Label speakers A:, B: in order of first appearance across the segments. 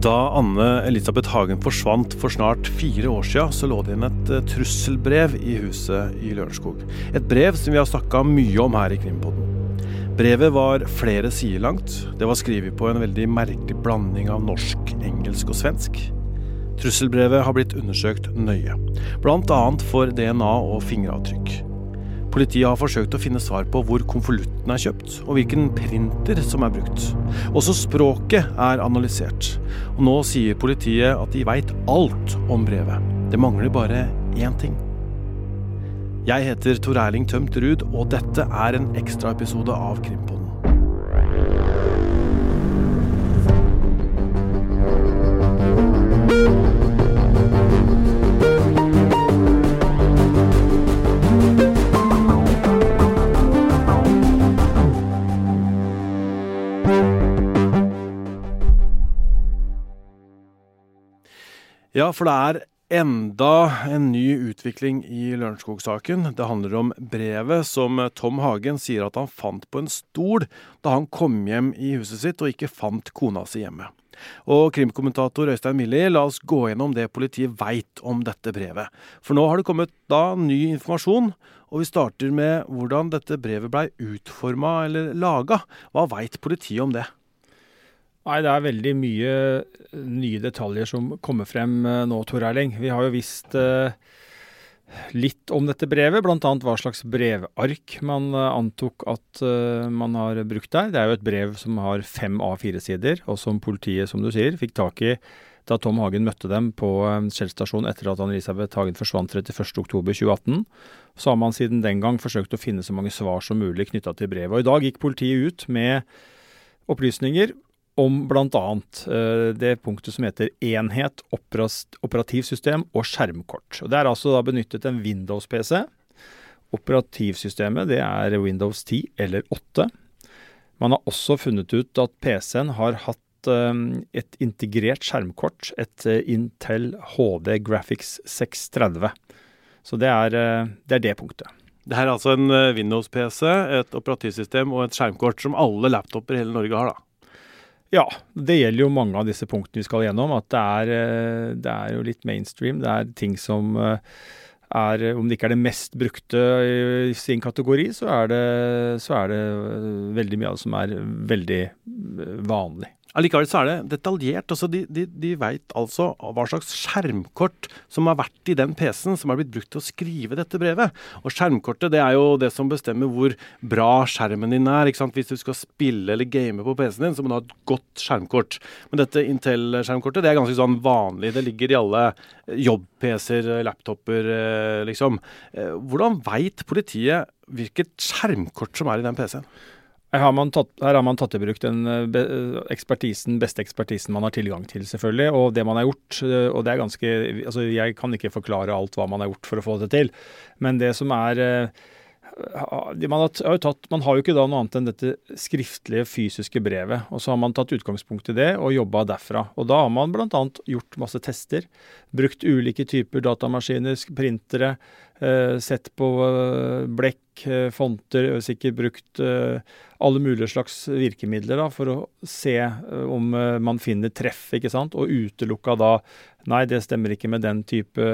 A: Da Anne Elisabeth Hagen forsvant for snart fire år siden, så lå det inn et eh, trusselbrev i huset i Lørenskog. Et brev som vi har snakka mye om her i Krimpodden. Brevet var flere sider langt. Det var skrevet på en veldig merkelig blanding av norsk, engelsk og svensk. Trusselbrevet har blitt undersøkt nøye, bl.a. for DNA og fingeravtrykk. Politiet har forsøkt å finne svar på hvor konvolutten er kjøpt, og hvilken printer som er brukt. Også språket er analysert. Og nå sier politiet at de veit alt om brevet. Det mangler bare én ting. Jeg heter Tor Erling Tømt Ruud, og dette er en ekstraepisode av Krimpodden. Ja, for det er enda en ny utvikling i Lørenskog-saken. Det handler om brevet som Tom Hagen sier at han fant på en stol da han kom hjem i huset sitt og ikke fant kona si hjemme. Og krimkommentator Øystein Milli, la oss gå gjennom det politiet veit om dette brevet. For nå har det kommet da ny informasjon, og vi starter med hvordan dette brevet blei utforma eller laga. Hva veit politiet om det?
B: Nei, det er veldig mye nye detaljer som kommer frem eh, nå, Tor Erling. Vi har jo visst eh, litt om dette brevet, bl.a. hva slags brevark man eh, antok at eh, man har brukt der. Det er jo et brev som har fem A4-sider, og som politiet, som du sier, fikk tak i da Tom Hagen møtte dem på eh, Shell stasjon etter at Anne-Elisabeth Hagen forsvant 31.10.2018. Så har man siden den gang forsøkt å finne så mange svar som mulig knytta til brevet. Og i dag gikk politiet ut med opplysninger om bl.a. Uh, det punktet som heter enhet, operativsystem og skjermkort. Og Det er altså da benyttet en Windows-PC. Operativsystemet det er Windows 10 eller 8. Man har også funnet ut at PC-en har hatt uh, et integrert skjermkort, et uh, Intel HD Graphics 630. Så det er, det er det punktet.
A: Det her er altså en Windows-PC, et operativsystem og et skjermkort som alle laptoper i hele Norge har, da?
B: Ja, det gjelder jo mange av disse punktene vi skal gjennom. At det er, eh, det er jo litt mainstream. Det er ting som eh, er Om det ikke er det mest brukte i sin kategori, så er det, så er det veldig mye av det som er veldig vanlig.
A: Allikevel så er det detaljert. altså De, de, de veit altså hva slags skjermkort som har vært i den PC-en som har blitt brukt til å skrive dette brevet. Og skjermkortet det er jo det som bestemmer hvor bra skjermen din er. ikke sant? Hvis du skal spille eller game på PC-en din, så må du ha et godt skjermkort. Men dette Intel-skjermkortet det er ganske sånn vanlig. Det ligger i alle jobb-PC-er, laptoper, eh, liksom. Eh, hvordan veit politiet hvilket skjermkort som er i den PC-en?
B: Her har, tatt, her har man tatt, i bruk den eh, ekspertisen, beste ekspertisen man har tilgang til, selvfølgelig. Og det man har gjort, eh, og det er ganske Altså, jeg kan ikke forklare alt hva man har gjort for å få det til, men det som er eh, man har, tatt, man har jo ikke da noe annet enn dette skriftlige, fysiske brevet. Og så har man tatt utgangspunkt i det og jobba derfra. Og da har man bl.a. gjort masse tester. Brukt ulike typer datamaskiner, printere. Eh, sett på eh, blekk, eh, fonter. Sikkert brukt eh, alle mulige slags virkemidler da, for å se eh, om eh, man finner treff, ikke sant. Og utelukka da Nei, det stemmer ikke med den type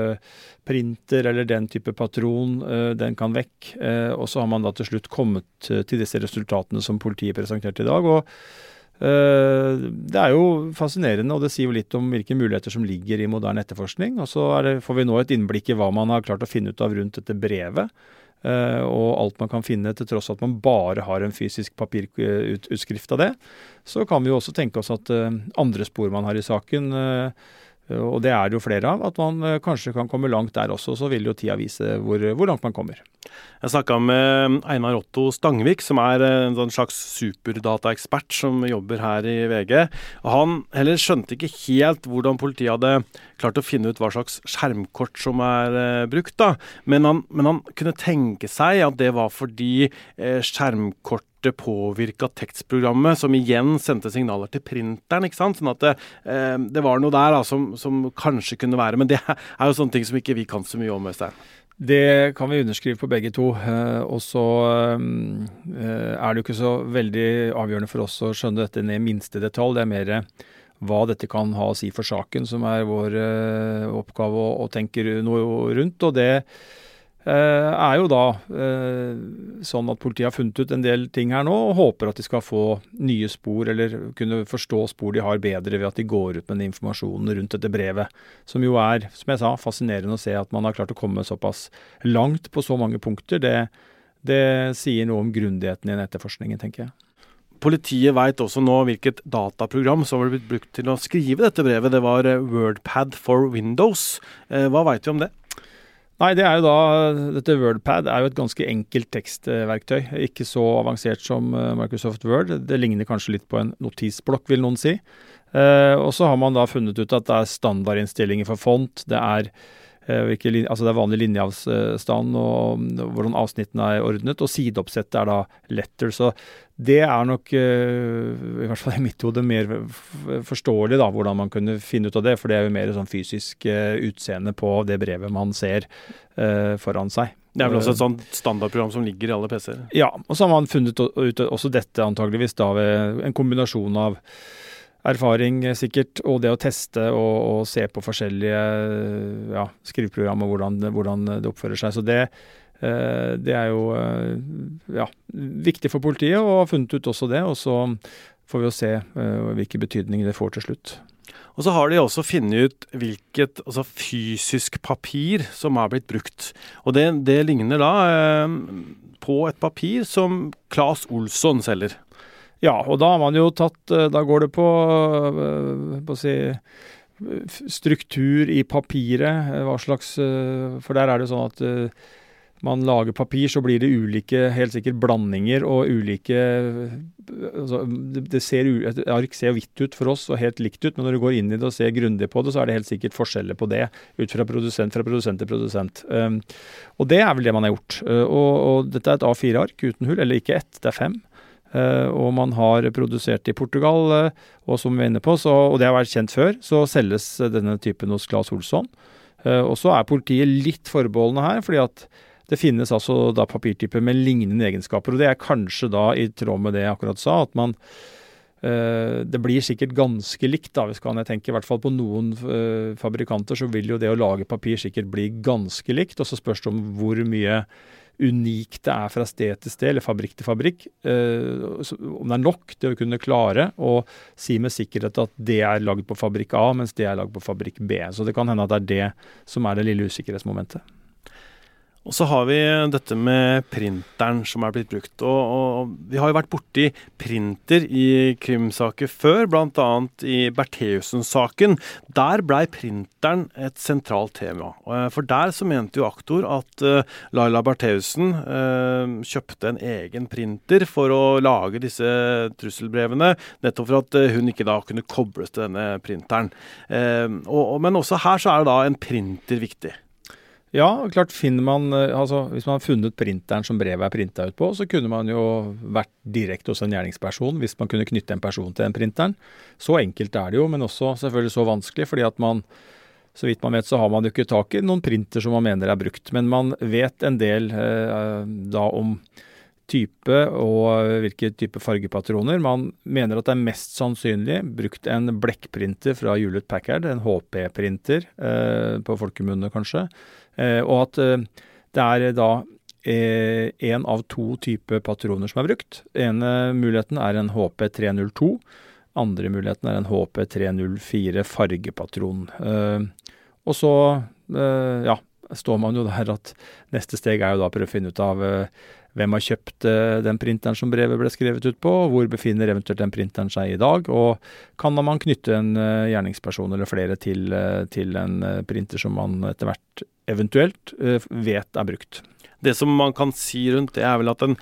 B: printer eller den type patron. Den kan vekk. Og så har man da til slutt kommet til disse resultatene som politiet presenterte i dag. og det er jo fascinerende, og det sier jo litt om hvilke muligheter som ligger i moderne etterforskning. Og så det, får vi nå et innblikk i hva man har klart å finne ut av rundt dette brevet. Eh, og alt man kan finne, til tross at man bare har en fysisk papirutskrift av det, så kan vi jo også tenke oss at eh, andre spor man har i saken, eh, og det er det jo flere av, at man kanskje kan komme langt der også. Så vil jo tida vise hvor, hvor langt man kommer.
A: Jeg snakka med Einar Otto Stangvik, som er en sånn slags superdataekspert som jobber her i VG. Og han heller skjønte ikke helt hvordan politiet hadde klart å finne ut hva slags skjermkort som er eh, brukt. da. Men han, men han, kunne tenke seg at det var fordi eh, skjermkortet påvirka tekstprogrammet, som igjen sendte signaler til printeren. ikke sant? Sånn at det, eh, det var noe der da, som, som, kanskje kunne være Men det er jo sånne ting som ikke vi kan så mye om. Øystein.
B: Det kan vi underskrive på begge to. Eh, og så eh, er det jo ikke så veldig avgjørende for oss å skjønne dette ned minste detalj. Det er mer hva dette kan ha å si for saken, som er vår oppgave å, tenke noe rundt. Og det er jo da uh, sånn at politiet har funnet ut en del ting her nå, og håper at de skal få nye spor, eller kunne forstå spor de har bedre ved at de går ut med den informasjonen rundt dette brevet. Som jo er, som jeg sa, fascinerende å se at man har klart å komme såpass langt på så mange punkter. Det, det sier noe om grundigheten i den etterforskningen, tenker jeg.
A: Politiet veit også nå hvilket dataprogram som ble blitt brukt til å skrive dette brevet. Det var eh, Wordpad for Windows. Eh, hva veit vi om det?
B: Nei, det er jo da, Dette Wordpad er jo et ganske enkelt tekstverktøy. Ikke så avansert som eh, Microsoft Word. Det ligner kanskje litt på en notisblokk, vil noen si. Og så har man da funnet ut at det er standardinnstillinger for font. Det er ikke, altså det er vanlig linjeavstand og hvordan avsnittene er ordnet, og sideoppsettet er da letter. Så det er nok, uh, i hvert fall i mitt hode, mer forståelig da, hvordan man kunne finne ut av det. For det er jo mer sånn fysisk uh, utseende på det brevet man ser foran seg.
A: Det er vel også et sånt standardprogram som ligger i alle PC-er?
B: Ja, og så har man funnet ut også dette antageligvis da ved en kombinasjon av erfaring sikkert, og det å teste og, og se på forskjellige ja, skriveprogram og hvordan, hvordan, det oppfører seg. Så det, Eh, det er jo eh, ja, viktig for politiet å ha funnet ut også det. Og så får vi jo se eh, hvilken betydning det får til slutt.
A: Og så har de også funnet ut hvilket altså fysisk papir som er blitt brukt. Og det, det ligner da eh, på et papir som Claes Olsson selger.
B: Ja, og da har man jo tatt Da går det på, på å si struktur i papiret. Hva slags For der er det sånn at man lager papir, så blir det ulike, helt sikkert blandinger og ulike altså, det ser, Et ark ser hvitt ut for oss og helt likt ut, men når du går inn i det og ser grundig på det, så er det helt sikkert forskjeller på det. Ut fra produsent fra produsent til produsent. Um, og det er vel det man har gjort. Uh, og, og, dette er et A4-ark uten hull, eller ikke ett, det er fem. Uh, og man har produsert i Portugal, uh, og som vi er inne på, så, og det har vært kjent før, så selges denne typen hos Claes Olsson. og så er politiet litt forbeholdne her, fordi at det finnes altså da papirtyper med lignende egenskaper, og det er kanskje da i tråd med det jeg akkurat sa, at man det blir sikkert ganske likt, da, hvis kan jeg tenke. I hvert fall på noen fabrikanter så vil jo det å lage papir sikkert bli ganske likt. Og så spørs det om hvor mye unikt det er fra sted til sted, eller fabrikk til fabrikk. Øh, om det er nok til å kunne klare å si med sikkerhet at det er lagd på fabrikk A, mens det er lagd på fabrikk B. Så det kan hende at det er det som er det lille usikkerhetsmomentet.
A: Og så har vi dette med printeren som er blitt brukt. Og, og vi har jo vært borti printer i krimsaker før, bl.a. i Bertheussen-saken. Der blei printeren et sentralt tema. Eh, for der så mente jo aktor at uh, Laila Bertheussen uh, kjøpte en egen printer for å lage disse trusselbrevene, nettopp for at hun ikke da kunne kobles til denne printeren. Men også her så er da en printer viktig.
B: Ja, klart finner man eh, altså Hvis man har funnet printeren som brevet er printa ut på, så kunne man jo vært direkte hos en gjerningsperson hvis man kunne knytte en person til den printeren. Så enkelt er det jo, men også selvfølgelig så vanskelig, fordi at man så vidt man vet, så har man jo ikke tak i noen printer som man mener er brukt. Men man vet en del eh, da om type og hvilke type fargepatroner. Man mener at det er mest sannsynlig brukt en blekkprinter fra Hewlett Packard, en HP-printer, eh, på folkemunne kanskje. Eh, og at eh, det er da én eh, av to typer patroner som er brukt. ene muligheten er en HP302. Andre muligheten er en HP304 fargepatron. Og så, ja, står man jo der at neste steg er jo da å prøve å finne ut av hvem har kjøpt den printeren som brevet ble skrevet ut på, hvor befinner eventuelt den printeren seg i dag, og kan man knytte en gjerningsperson eller flere til, til en printer som man etter hvert eventuelt eh, vet er brukt.
A: Det som man kan si rundt det, er vel at en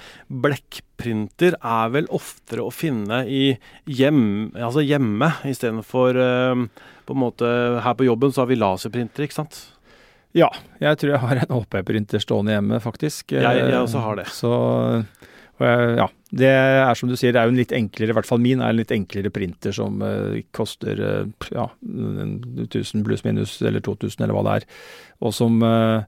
A: blekkprinter er vel oftere å finne i hjem, altså hjemme, istedenfor på en måte Her på jobben så har vi laserprinter, ikke sant?
B: Ja, jeg tror jeg har en HP-printer stående hjemme, faktisk.
A: Jeg, jeg også har det.
B: Så ja, det er som du sier, det er jo en litt enklere, i hvert fall min er en litt enklere printer som uh, koster uh, ja, 1000 pluss minus eller 2000 eller hva det er. Og som uh,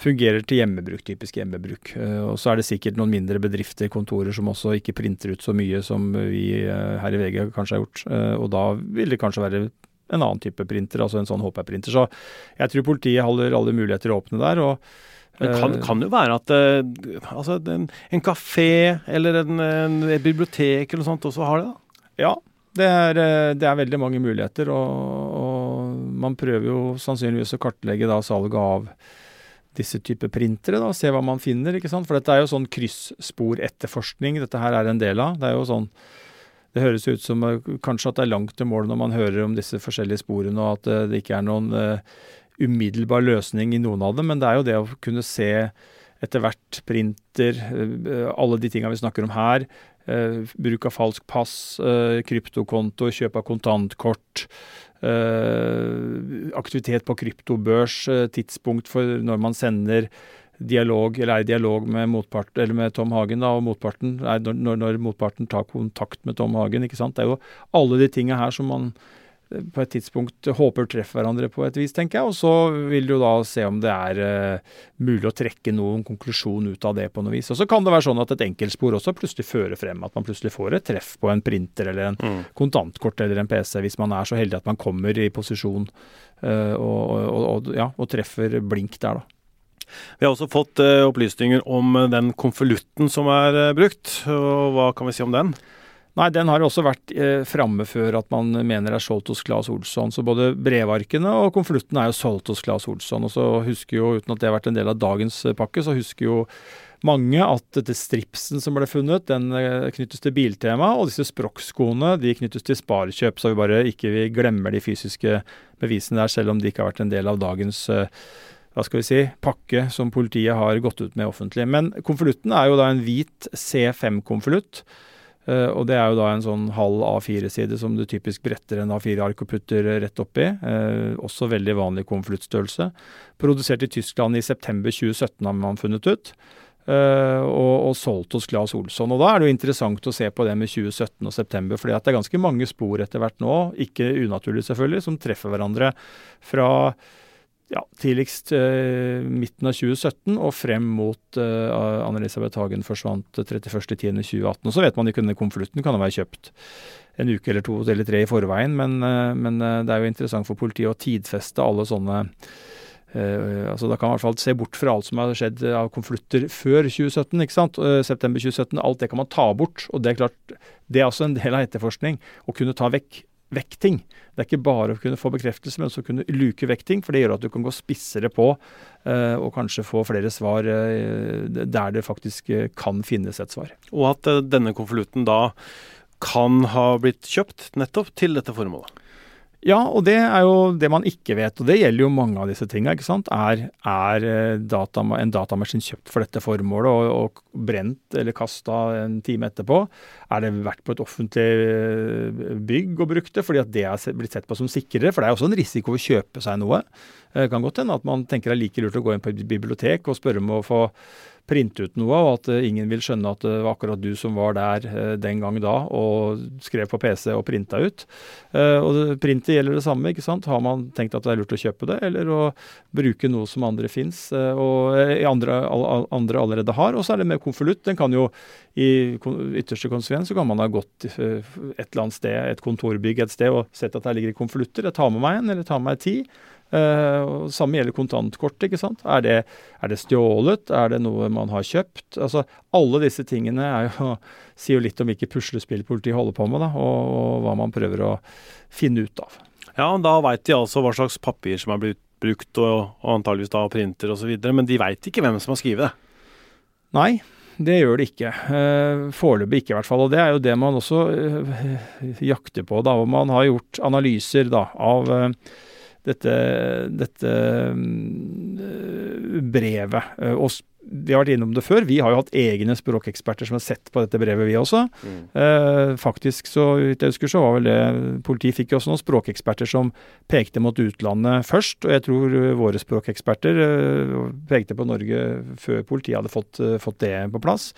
B: fungerer til hjemmebruk, typisk hjemmebruk. Og så er det sikkert noen mindre bedrifter, kontorer, som også ikke printer ut så mye som vi her i VG kanskje har gjort. Og da vil det kanskje være en annen type printer, altså en sånn HP-printer. Så jeg tror politiet holder alle muligheter åpne der. og
A: det kan, kan, jo være at altså en, en kafé eller en, en, bibliotek eller noe sånt også har det? da?
B: Ja, det er, det er veldig mange muligheter. Og, og, man prøver jo sannsynligvis å kartlegge da salget av disse typer printere. da, Se hva man finner. ikke sant? For dette er jo sånn kryssporetterforskning dette her er en del av. Det er jo sånn det høres ut som kanskje at det er langt til mål når man hører om disse forskjellige sporene, og at det ikke er noen uh, umiddelbar løsning i noen av dem, men det er jo det å kunne se etter hvert printer, alle de tinga vi snakker om her. Bruk av falsk pass, kryptokonto, kjøp av kontantkort. aktivitet på kryptobørs, tidspunkt for når man sender dialog, eller er i dialog med, motpart, eller med Tom Hagen, da, og motparten er når, når, motparten tar kontakt med Tom Hagen. ikke sant? Det er jo alle de tinga her som man eh, på et tidspunkt håper treffer hverandre på et vis, tenker jeg. Og så vil du da se om det er uh, mulig å trekke noen konklusjon ut av det på noe vis. Og så kan det være sånn at et enkeltspor også plutselig fører frem at man plutselig får et treff på en printer eller en mm. kontantkort eller en PC, hvis man er så heldig at man kommer i posisjon uh, og, og, og, ja, og treffer blink der, da.
A: Vi har også fått uh, opplysninger om uh, den konvolutten som er uh, brukt. og Hva kan vi si om den?
B: Nei, Den har også vært eh, framme før at man mener er solgt hos Claes Olsson. Så både brevarkene og konvolutten er jo solgt hos Claes Olsson. Og så husker jo, uten at det har vært en del av dagens pakke, så husker jo mange at dette stripsen som ble funnet, den knyttes til Biltema. Og disse Sprox-skoene de knyttes til Sparekjøp, så vi bare ikke vi glemmer de fysiske bevisene der, selv om de ikke har vært en del av dagens hva skal vi si, pakke som politiet har gått ut med offentlig. Men konvolutten er jo da en hvit C5-konvolutt. Uh, og det er jo da en sånn halv A4-side som du typisk bretter en A4-ark og putter rett oppi. Uh, også veldig vanlig konvoluttstørrelse. Produsert i Tyskland i september 2017 har man funnet ut. Og, og, solgt hos Claes Olsson. Og da er det jo interessant å se på det med 2017 og september, fordi det er ganske mange spor etter hvert nå, ikke unaturlig selvfølgelig, som treffer hverandre fra ja, tidligst eh, midten av 2017 og frem mot eh, Anne-Elisabeth Hagen forsvant 31.10.2018. Så vet man ikke denne konvolutten kan være kjøpt en uke eller to eller tre i forveien, men, eh, men eh, det er jo interessant for politiet å tidfeste alle sånne eh, altså Da kan man i hvert fall se bort fra alt som har skjedd av konvolutter før 2017. ikke sant? Eh, september 2017. Alt det kan man ta bort. og Det er klart, det er også en del av etterforskning. Å kunne ta vekk vekk ting. Det er ikke bare å kunne få bekreftelse, men også å kunne luke vekk ting. For det gjør at du kan gå spissere på, uh, og kanskje få flere svar uh, der det faktisk uh, kan finnes et svar.
A: Og at denne konvolutten da kan ha blitt kjøpt nettopp til dette formålet?
B: Ja, og det er jo det man ikke vet, og det gjelder jo mange av disse tinga. Er, er eh, data, en datamaskin kjøpt for dette formålet og, og brent eller kasta en time etterpå? Er det vært på et offentlig eh, bygg og brukt det fordi at det er blitt sett på som sikrere? For det er også en risiko å kjøpe seg noe. Det kan godt hende at man tenker det er like lurt å gå inn på et bibliotek og spørre om å få printe ut noe, og at eh, ingen vil skjønne at det var akkurat du som var der eh, den gang da og skrev på PC og printa ut. Eh, og Printet gjelder det samme. ikke sant? Har man tenkt at det er lurt å kjøpe det, eller å bruke noe som andre fins, og andre, andre allerede har. Og så er det med konvolutt. Den kan jo i ytterste konsekvens så kan man ha gått et eller annet sted, et kontorbygg et sted, og sett at der ligger konvolutter. Jeg tar med meg en, eller tar med meg ti. Uh, samme gjelder kontantkort. ikke sant? Er det, er det, stjålet? Er det noe man har kjøpt? Altså, Alle disse tingene jo, sier jo litt om hvilke puslespill politiet holder på med, da, og, og, hva man prøver å finne ut av.
A: Ja, Da veit de altså hva slags papir som er blitt brukt, og, og antageligvis da printer osv., men de veit ikke hvem som har skrevet det?
B: Nei, det gjør det ikke. Uh, Foreløpig ikke, i hvert fall. Og det er jo det man også uh, jakter på. da, og Man har gjort analyser da, av dette, dette mm, brevet. Eh, og vi har vært innom det før. Vi har jo hatt egne språkeksperter som har sett på dette brevet, vi også. Mm. Eh, faktisk, så vidt jeg husker, så var vel det Politiet fikk jo også noen språkeksperter som pekte mot utlandet først. Og jeg tror våre språkeksperter eh, pekte på Norge før politiet hadde fått, eh, fått det på plass.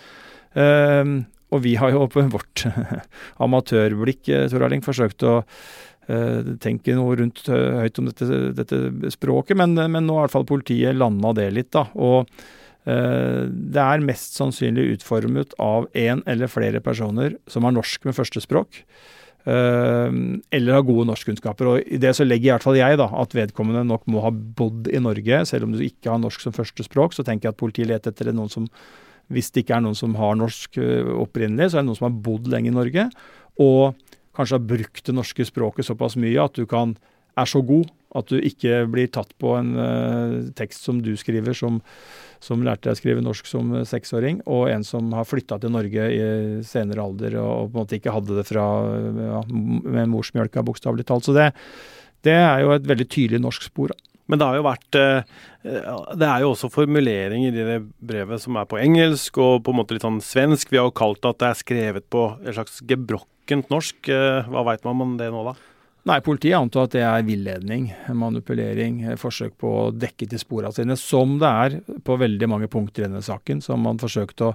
B: Eh, og vi har jo på vårt amatørblikk, Tor Erling, forsøkt å tenke noe rundt høyt om dette, dette språket, men, men, nå har i hvert fall politiet landa det litt. da, og det er mest sannsynlig utformet av én eller flere personer som har norsk med førstespråk. Eller har gode norskkunnskaper. Og I det så legger i hvert fall jeg da, at vedkommende nok må ha bodd i Norge. Selv om du ikke har norsk som førstespråk, så tenker jeg at politiet leter etter noen som hvis det ikke er noen som har norsk opprinnelig, så er det noen som har bodd lenge i Norge. Og kanskje har brukt det norske språket såpass mye at du kan, er så god at du ikke blir tatt på en uh, tekst som du skriver, som, som lærte deg å skrive norsk som seksåring, og en som har flytta til Norge i senere alder og, og, på en måte ikke hadde det fra ja, med morsmjølka, bokstavelig talt. Så det, det, er jo et veldig tydelig norsk spor.
A: Men det har jo vært eh, Det er jo også formuleringer i det brevet som er på engelsk og på en måte litt sånn svensk. Vi har jo kalt det at det er skrevet på et slags gebrokkent norsk. Eh, hva veit man om det nå, da?
B: Nei, politiet antar at det er villedning, manipulering, forsøk på å dekke til sporene sine, som det er på veldig mange punkter i denne saken, som man forsøkte å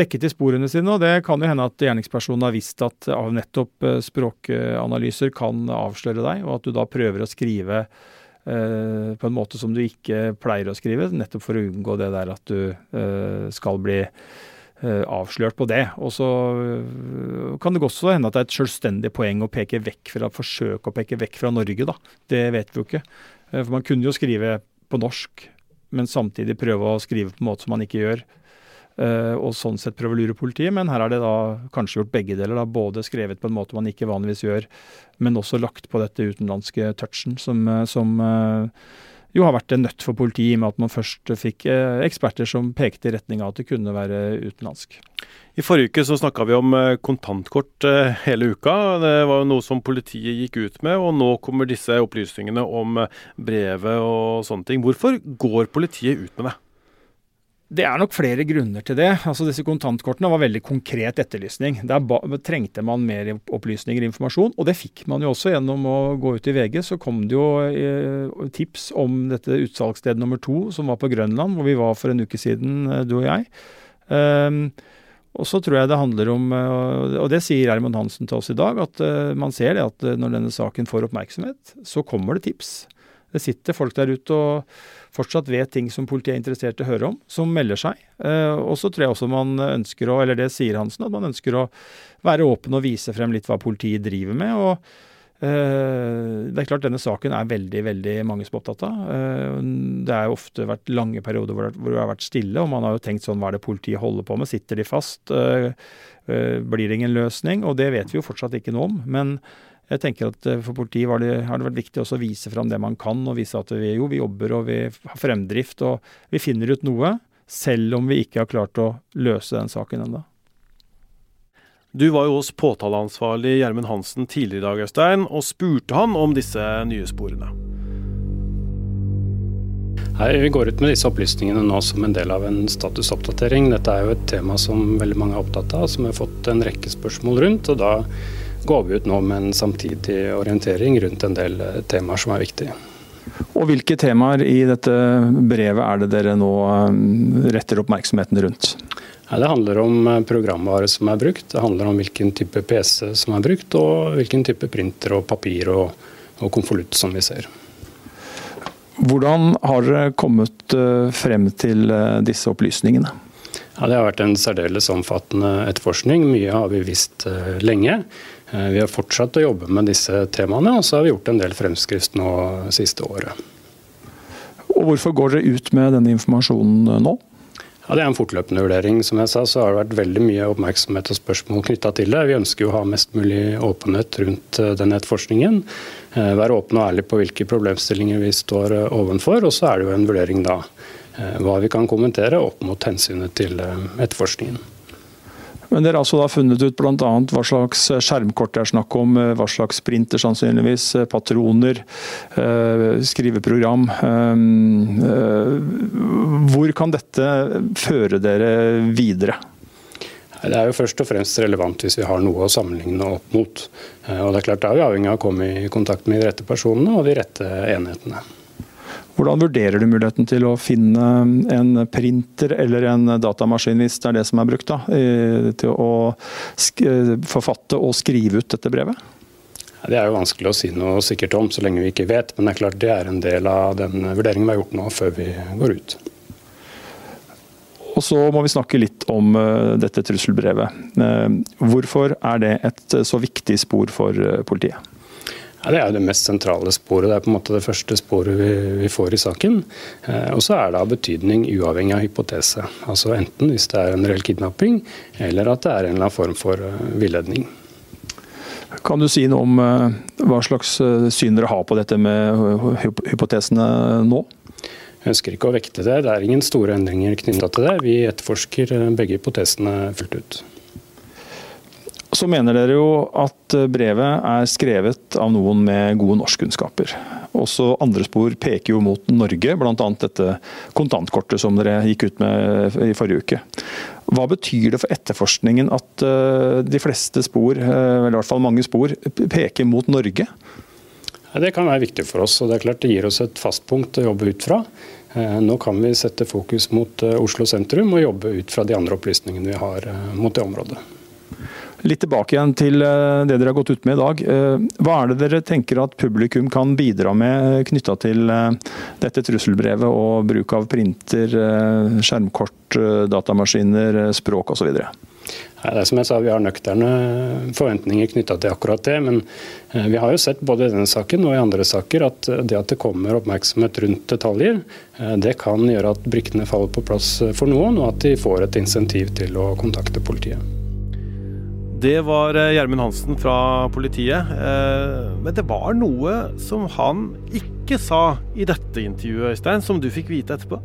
B: dekke til sporene sine. Og det kan jo hende at gjerningspersonen har visst at nettopp språkanalyser kan avsløre deg, og at du da prøver å skrive eh, på en måte som du ikke pleier å skrive, nettopp for å unngå det der at du eh, skal bli Eh, avslørt på det. Og så eh, kan det også hende at det er et selvstendig poeng å peke vekk fra, forsøke å peke vekk fra Norge, da. Det vet vi jo ikke. Eh, for man kunne jo skrive på norsk, men samtidig prøve å skrive på en måte som man ikke gjør. Og sånn sett prøve å lure politiet, men her er det da kanskje gjort begge deler. da, Både skrevet på en måte man ikke vanligvis gjør, men også lagt på dette utenlandske touchen som, som jo har vært en nøtt for politiet, i og med at man først fikk eh, eksperter som pekte i retning av at det kunne være utenlandsk.
A: I forrige uke så snakka vi om eh, kontantkort eh, hele uka. Det var jo noe som politiet gikk ut med, og nå kommer disse opplysningene om brevet og sånne ting. Hvorfor går politiet ut med det?
B: Det er nok flere grunner til det. Altså Disse kontantkortene var veldig konkret etterlysning. Der trengte man mer opplysninger og informasjon, og det fikk man jo også gjennom å gå ut i VG. Så kom det jo eh, tips om dette utsalgssted nummer to, som var på Grønland, hvor vi var for en uke siden, eh, du og jeg. Um, og så tror jeg det handler om, eh, og det sier Herman Hansen til oss i dag, at man ser det at når denne saken får oppmerksomhet, så kommer det tips. Det sitter folk der ute og fortsatt vet ting som politiet er interessert i å høre om, som melder seg. Eh, og så tror jeg også man ønsker å, eller det sier Hansen, at man ønsker å være åpen og vise frem litt hva politiet driver med. og eh, det er klart Denne saken er veldig veldig mange som er opptatt av. Eh, det har ofte vært lange perioder hvor det, har vært stille, og man har jo tenkt sånn hva er det politiet holder på med? Sitter de fast? Blir det ingen løsning? Og det vet vi jo fortsatt ikke noe om. Men jeg tenker at eh, For politiet det, har det vært viktig også å vise fram det man kan, og vise at vi, jo, vi jobber og vi har fremdrift og vi finner ut noe, selv om vi ikke har klart å løse den saken ennå.
A: Du var jo hos påtaleansvarlig Gjermund Hansen tidligere i dag, Øystein, og spurte han om disse nye sporene.
C: Hei, Vi går ut med disse opplysningene nå som en del av en statusoppdatering. Dette er jo et tema som veldig mange er opptatt av, som vi har fått en rekke spørsmål rundt. og da går vi ut nå med en samtidig orientering rundt en del eh, temaer som er viktige.
B: Og Hvilke temaer i dette brevet er det dere nå eh, retter oppmerksomheten rundt?
C: Det handler om eh, programvare som er brukt, det handler om hvilken type PC som er brukt, og hvilken type printer og papir og, og konvolutt som vi ser.
B: Hvordan har dere kommet frem til disse opplysningene?
C: Ja, Det har vært en særdeles omfattende etterforskning. Mye har vi visst lenge. Eh, vi har fortsatt å jobbe med disse temaene, og så har vi gjort en del fremskrift nå siste året.
B: Og Hvorfor går dere ut med denne informasjonen nå?
C: Ja, Det er en fortløpende vurdering. Som jeg sa, så har det vært veldig mye oppmerksomhet og spørsmål knytta til det. Vi ønsker jo å ha mest mulig åpenhet rundt eh, den etterforskningen. Eh, være åpne og ærlige på hvilke problemstillinger vi står ovenfor. Og så er det jo en vurdering da hva vi kan kommentere opp mot hensynet til etterforskningen.
B: Men dere har altså da funnet ut bl.a. hva slags skjermkort det er snakk om, eh, hva slags printer sannsynligvis, eh, patroner, eh, skriveprogram. Hvor kan dette føre dere videre?
C: Det er jo først og fremst relevant hvis vi har noe å sammenligne opp mot. Og det er klart Da er vi avhengig av å komme i kontakt med de rette personene og de rette enhetene.
B: Hvordan vurderer du muligheten til å finne en printer eller en datamaskin, hvis det er det som er brukt, da, til å forfatte og skrive ut dette brevet?
C: Det er jo vanskelig å si noe sikkert om så lenge vi ikke vet, men det er klart det er en del av den vurderingen vi har gjort nå før vi går ut.
B: Og Så må vi snakke litt om uh, dette trusselbrevet. Uh, hvorfor er det et så viktig spor for uh, politiet?
C: Ja, det er jo det mest sentrale sporet. Det er på en måte det første sporet vi, vi får i saken. og så er det av betydning uavhengig av hypotese. Altså Enten hvis det er en reell kidnapping, eller at det er en eller annen form for villedning.
B: Kan du si noe om hva slags syn dere har på dette med hypotesene nå?
C: Jeg ønsker ikke å vekte det. Det er ingen store endringer knytta til det. Vi etterforsker begge hypotesene fullt ut.
B: Så mener dere jo at brevet er skrevet av noen med gode norskkunnskaper. Også andre spor peker jo mot Norge, bl.a. dette kontantkortet som dere gikk ut med i forrige uke. Hva betyr det for etterforskningen at eh, de fleste spor, eh, eller i hvert fall mange spor, peker mot Norge?
C: Det kan være viktig for oss. og Det er klart det gir oss et fast punkt å jobbe ut fra. Eh, nå kan vi sette fokus mot Oslo sentrum og jobbe ut fra de andre opplysningene vi har mot det området.
B: Litt tilbake igjen til det dere har gått ut med i dag. Hva er det dere tenker at publikum kan bidra med knytta til dette trusselbrevet og bruk av printer, skjermkort, datamaskiner, språk osv.?
C: Det er som jeg sa, Vi har nøkterne forventninger knytta til akkurat det. Men eh, vi har jo sett både i denne saken og i andre saker at det at det kommer oppmerksomhet rundt detaljer, eh, det kan gjøre at brikkene faller på plass for noen, og at de får et insentiv til å kontakte politiet.
A: Det var eh, Gjermund Hansen fra politiet. Men det var noe som han ikke sa i dette intervjuet, Øystein, som du fikk vite etterpå?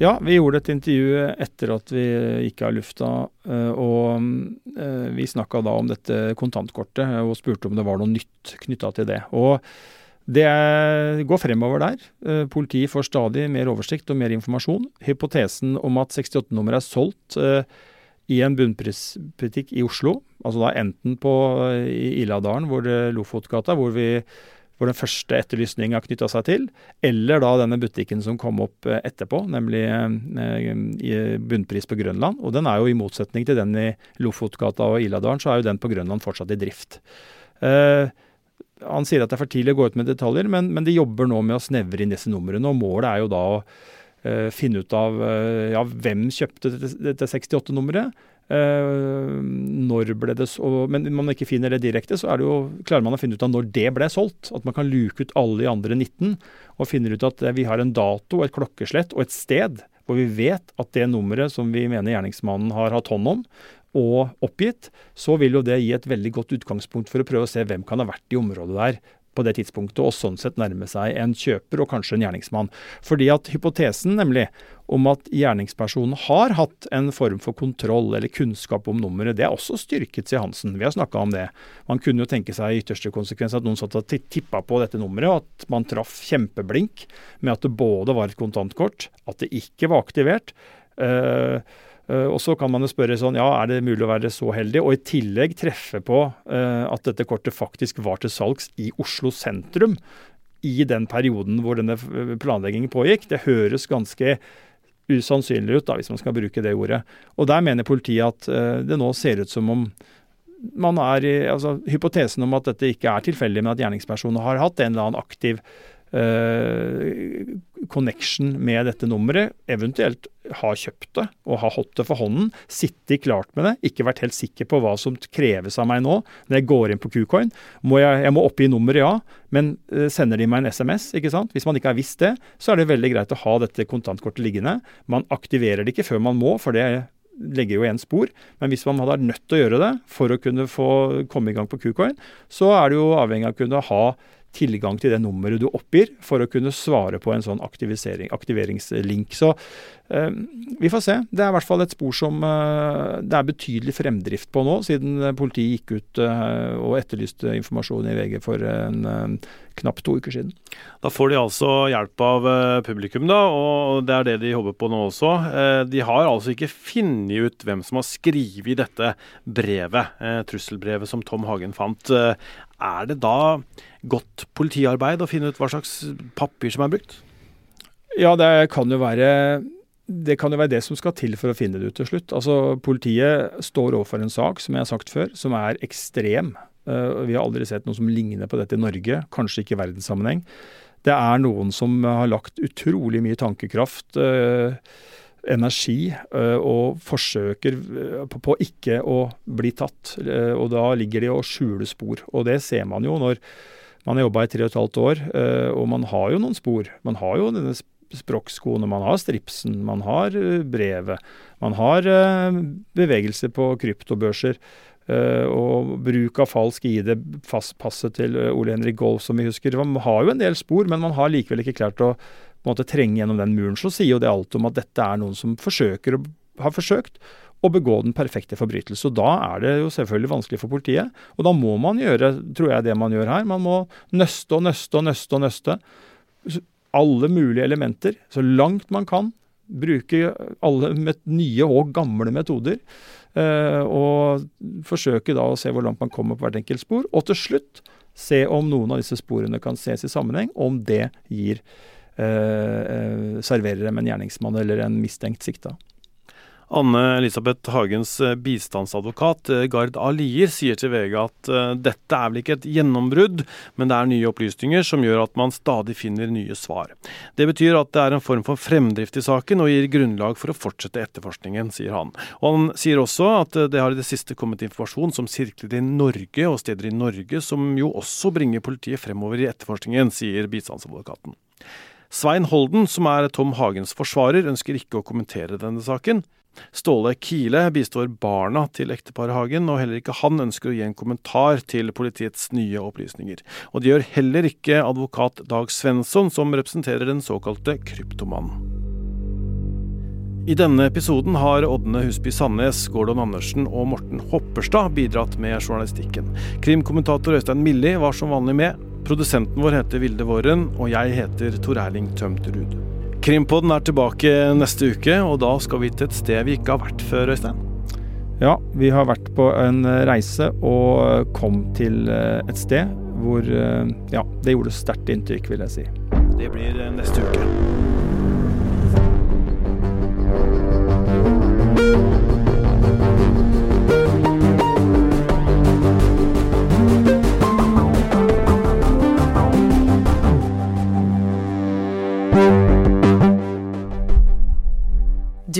B: Ja, vi gjorde et intervju etter at vi gikk av lufta. Eh, og eh, vi snakka da om dette kontantkortet og spurte om det var noe nytt knytta til det. Og det går fremover der. Eh, politiet får stadig mer oversikt og mer informasjon. Hypotesen om at 68-nummeret er solgt i en bunnprisbutikk i Oslo, altså da enten på i Iladalen, hvor Lofotgata, hvor vi hvor den første etterlysninga knytta seg til, eller da denne butikken som kom opp eh, etterpå, nemlig eh, Bunnpris på Grønland. Og den er jo i motsetning til den i Lofotgata og Iladalen, så er jo den på Grønland fortsatt i drift. Eh, han sier at det er for tidlig å gå ut med detaljer, men, men de jobber nå med å snevre inn disse numrene. og Målet er jo da å finne ut av uh, ja, hvem kjøpte dette, dette 68-nummeret. Uh, når ble det så, Men når man ikke finner det direkte, så jo, klarer man å finne ut av når det ble solgt. At man kan luke ut alle de andre 19 og finner ut at vi har en dato, et klokkeslett og et sted hvor vi vet at det nummeret som vi mener gjerningsmannen har hatt hånd om og oppgitt, så vil jo det gi et veldig godt utgangspunkt for å prøve å se hvem kan ha vært i området der på det tidspunktet, og sånn sett nærme seg en kjøper og kanskje en gjerningsmann. Fordi at hypotesen nemlig om at gjerningspersonen har hatt en form for kontroll eller kunnskap om nummeret, det er også styrket, sier Hansen. Vi har snakka om det. Man kunne jo tenke seg i ytterste konsekvens at noen satt og tippa på dette nummeret, og at man traff kjempeblink med at det både var et kontantkort, at det ikke var aktivert. Uh, og Så kan man jo spørre sånn, ja, er det mulig å være så heldig, og i tillegg treffe på uh, at dette kortet faktisk var til salgs i Oslo sentrum i den perioden hvor denne planleggingen pågikk. Det høres ganske usannsynlig ut, da, hvis man skal bruke det ordet. Og Der mener politiet at det nå ser ut som om man er i, altså Hypotesen om at dette ikke er tilfeldig, men at gjerningspersonen har hatt en eller annen aktiv Uh, connection med dette nummeret, eventuelt ha kjøpt det og ha holdt det for hånden, sittet klart med det, ikke vært helt sikker på hva som kreves av meg nå når jeg går inn på Qcoin. Må jeg, jeg, må oppgi nummeret, ja, men uh, sender de meg en SMS? ikke sant? Hvis man ikke har visst det, så er det veldig greit å ha dette kontantkortet liggende. Man aktiverer det ikke før man må, for det legger jo igjen spor. Men hvis man hadde vært nødt til å gjøre det for å kunne få komme i gang på Qcoin, så er det jo avhengig av å kunne ha tilgang til det nummeret du oppgir, for å kunne svare på en sånn aktiveringslink. Så eh, vi får se. Det er i hvert fall et spor som eh, det er betydelig fremdrift på nå, siden politiet gikk ut eh, og etterlyste informasjon i VG for en eh, knapt to uker siden.
A: Da får de altså hjelp av eh, publikum, da, og det er det de håper på nå også. Eh, de har altså ikke funnet ut hvem som har skrevet dette brevet, trusselbrevet som Tom Hagen fant. Er det da godt politiarbeid å finne ut hva slags papir som er brukt?
B: Ja, det kan jo være det kan jo være det som skal til for å finne det ut til slutt. Altså, Politiet står overfor en sak, som jeg har sagt før, som er ekstrem. Vi har aldri sett noe som ligner på dette i Norge, kanskje ikke i verdenssammenheng. Det er noen som har lagt utrolig mye tankekraft, energi, og forsøker på ikke å bli tatt. Og da ligger de og skjuler spor. Og det ser man jo når man har jobba i tre og et halvt år, og man har jo noen spor. Man har jo denne språkskoene, man har stripsen, man har brevet. Man har bevegelse på kryptobørser. Og bruk av falsk ID, passet til Ole Henrik Golf, som vi husker. Man har jo en del spor, men man har likevel ikke klart å måte trenge gjennom den muren. Så sier jo det alt om at dette er noen som forsøker, har forsøkt å begå den perfekte forbrytelse. Og da er det jo selvfølgelig vanskelig for politiet. Og da må man gjøre, tror jeg, det man gjør her. Man må nøste og nøste og nøste og nøste. Alle mulige elementer, så langt man kan. Bruke alle nye og gamle metoder. Uh, og forsøke da å se hvor langt man kommer på hvert enkelt spor. Og til slutt se om noen av disse sporene kan ses i sammenheng, om det gir uh, serverer dem en gjerningsmann eller en mistenkt sikta.
A: Anne Elisabeth Hagens bistandsadvokat Gard Alier sier til VG at dette er vel ikke et gjennombrudd, men det er nye opplysninger som gjør at man stadig finner nye svar. Det betyr at det er en form for fremdrift i saken og gir grunnlag for å fortsette etterforskningen, sier han. Og han sier også at det har i det siste kommet informasjon som sirkler i Norge og steder i Norge, som jo også bringer politiet fremover i etterforskningen, sier bistandsadvokaten. Svein Holden, som er Tom Hagens forsvarer, ønsker ikke å kommentere denne saken. Ståle Kile bistår barna til ekteparet Hagen, og heller ikke han ønsker å gi en kommentar til politiets nye opplysninger. Og det gjør heller ikke advokat Dag Svensson, som representerer den såkalte kryptomannen. I denne episoden har Ådne Husby Sandnes, Gordon Andersen og Morten Hopperstad bidratt med journalistikken. Krimkommentator Øystein Milli var som vanlig med. Produsenten vår heter Vilde Våren, og jeg heter Tor Erling Tømt Ruud. Krimpodden er tilbake neste uke, og da skal vi til et sted vi ikke har vært før, Øystein.
B: Ja, vi har vært på en reise og kom til et sted hvor Ja, det gjorde sterkt inntrykk, vil jeg si.
A: Det blir neste uke.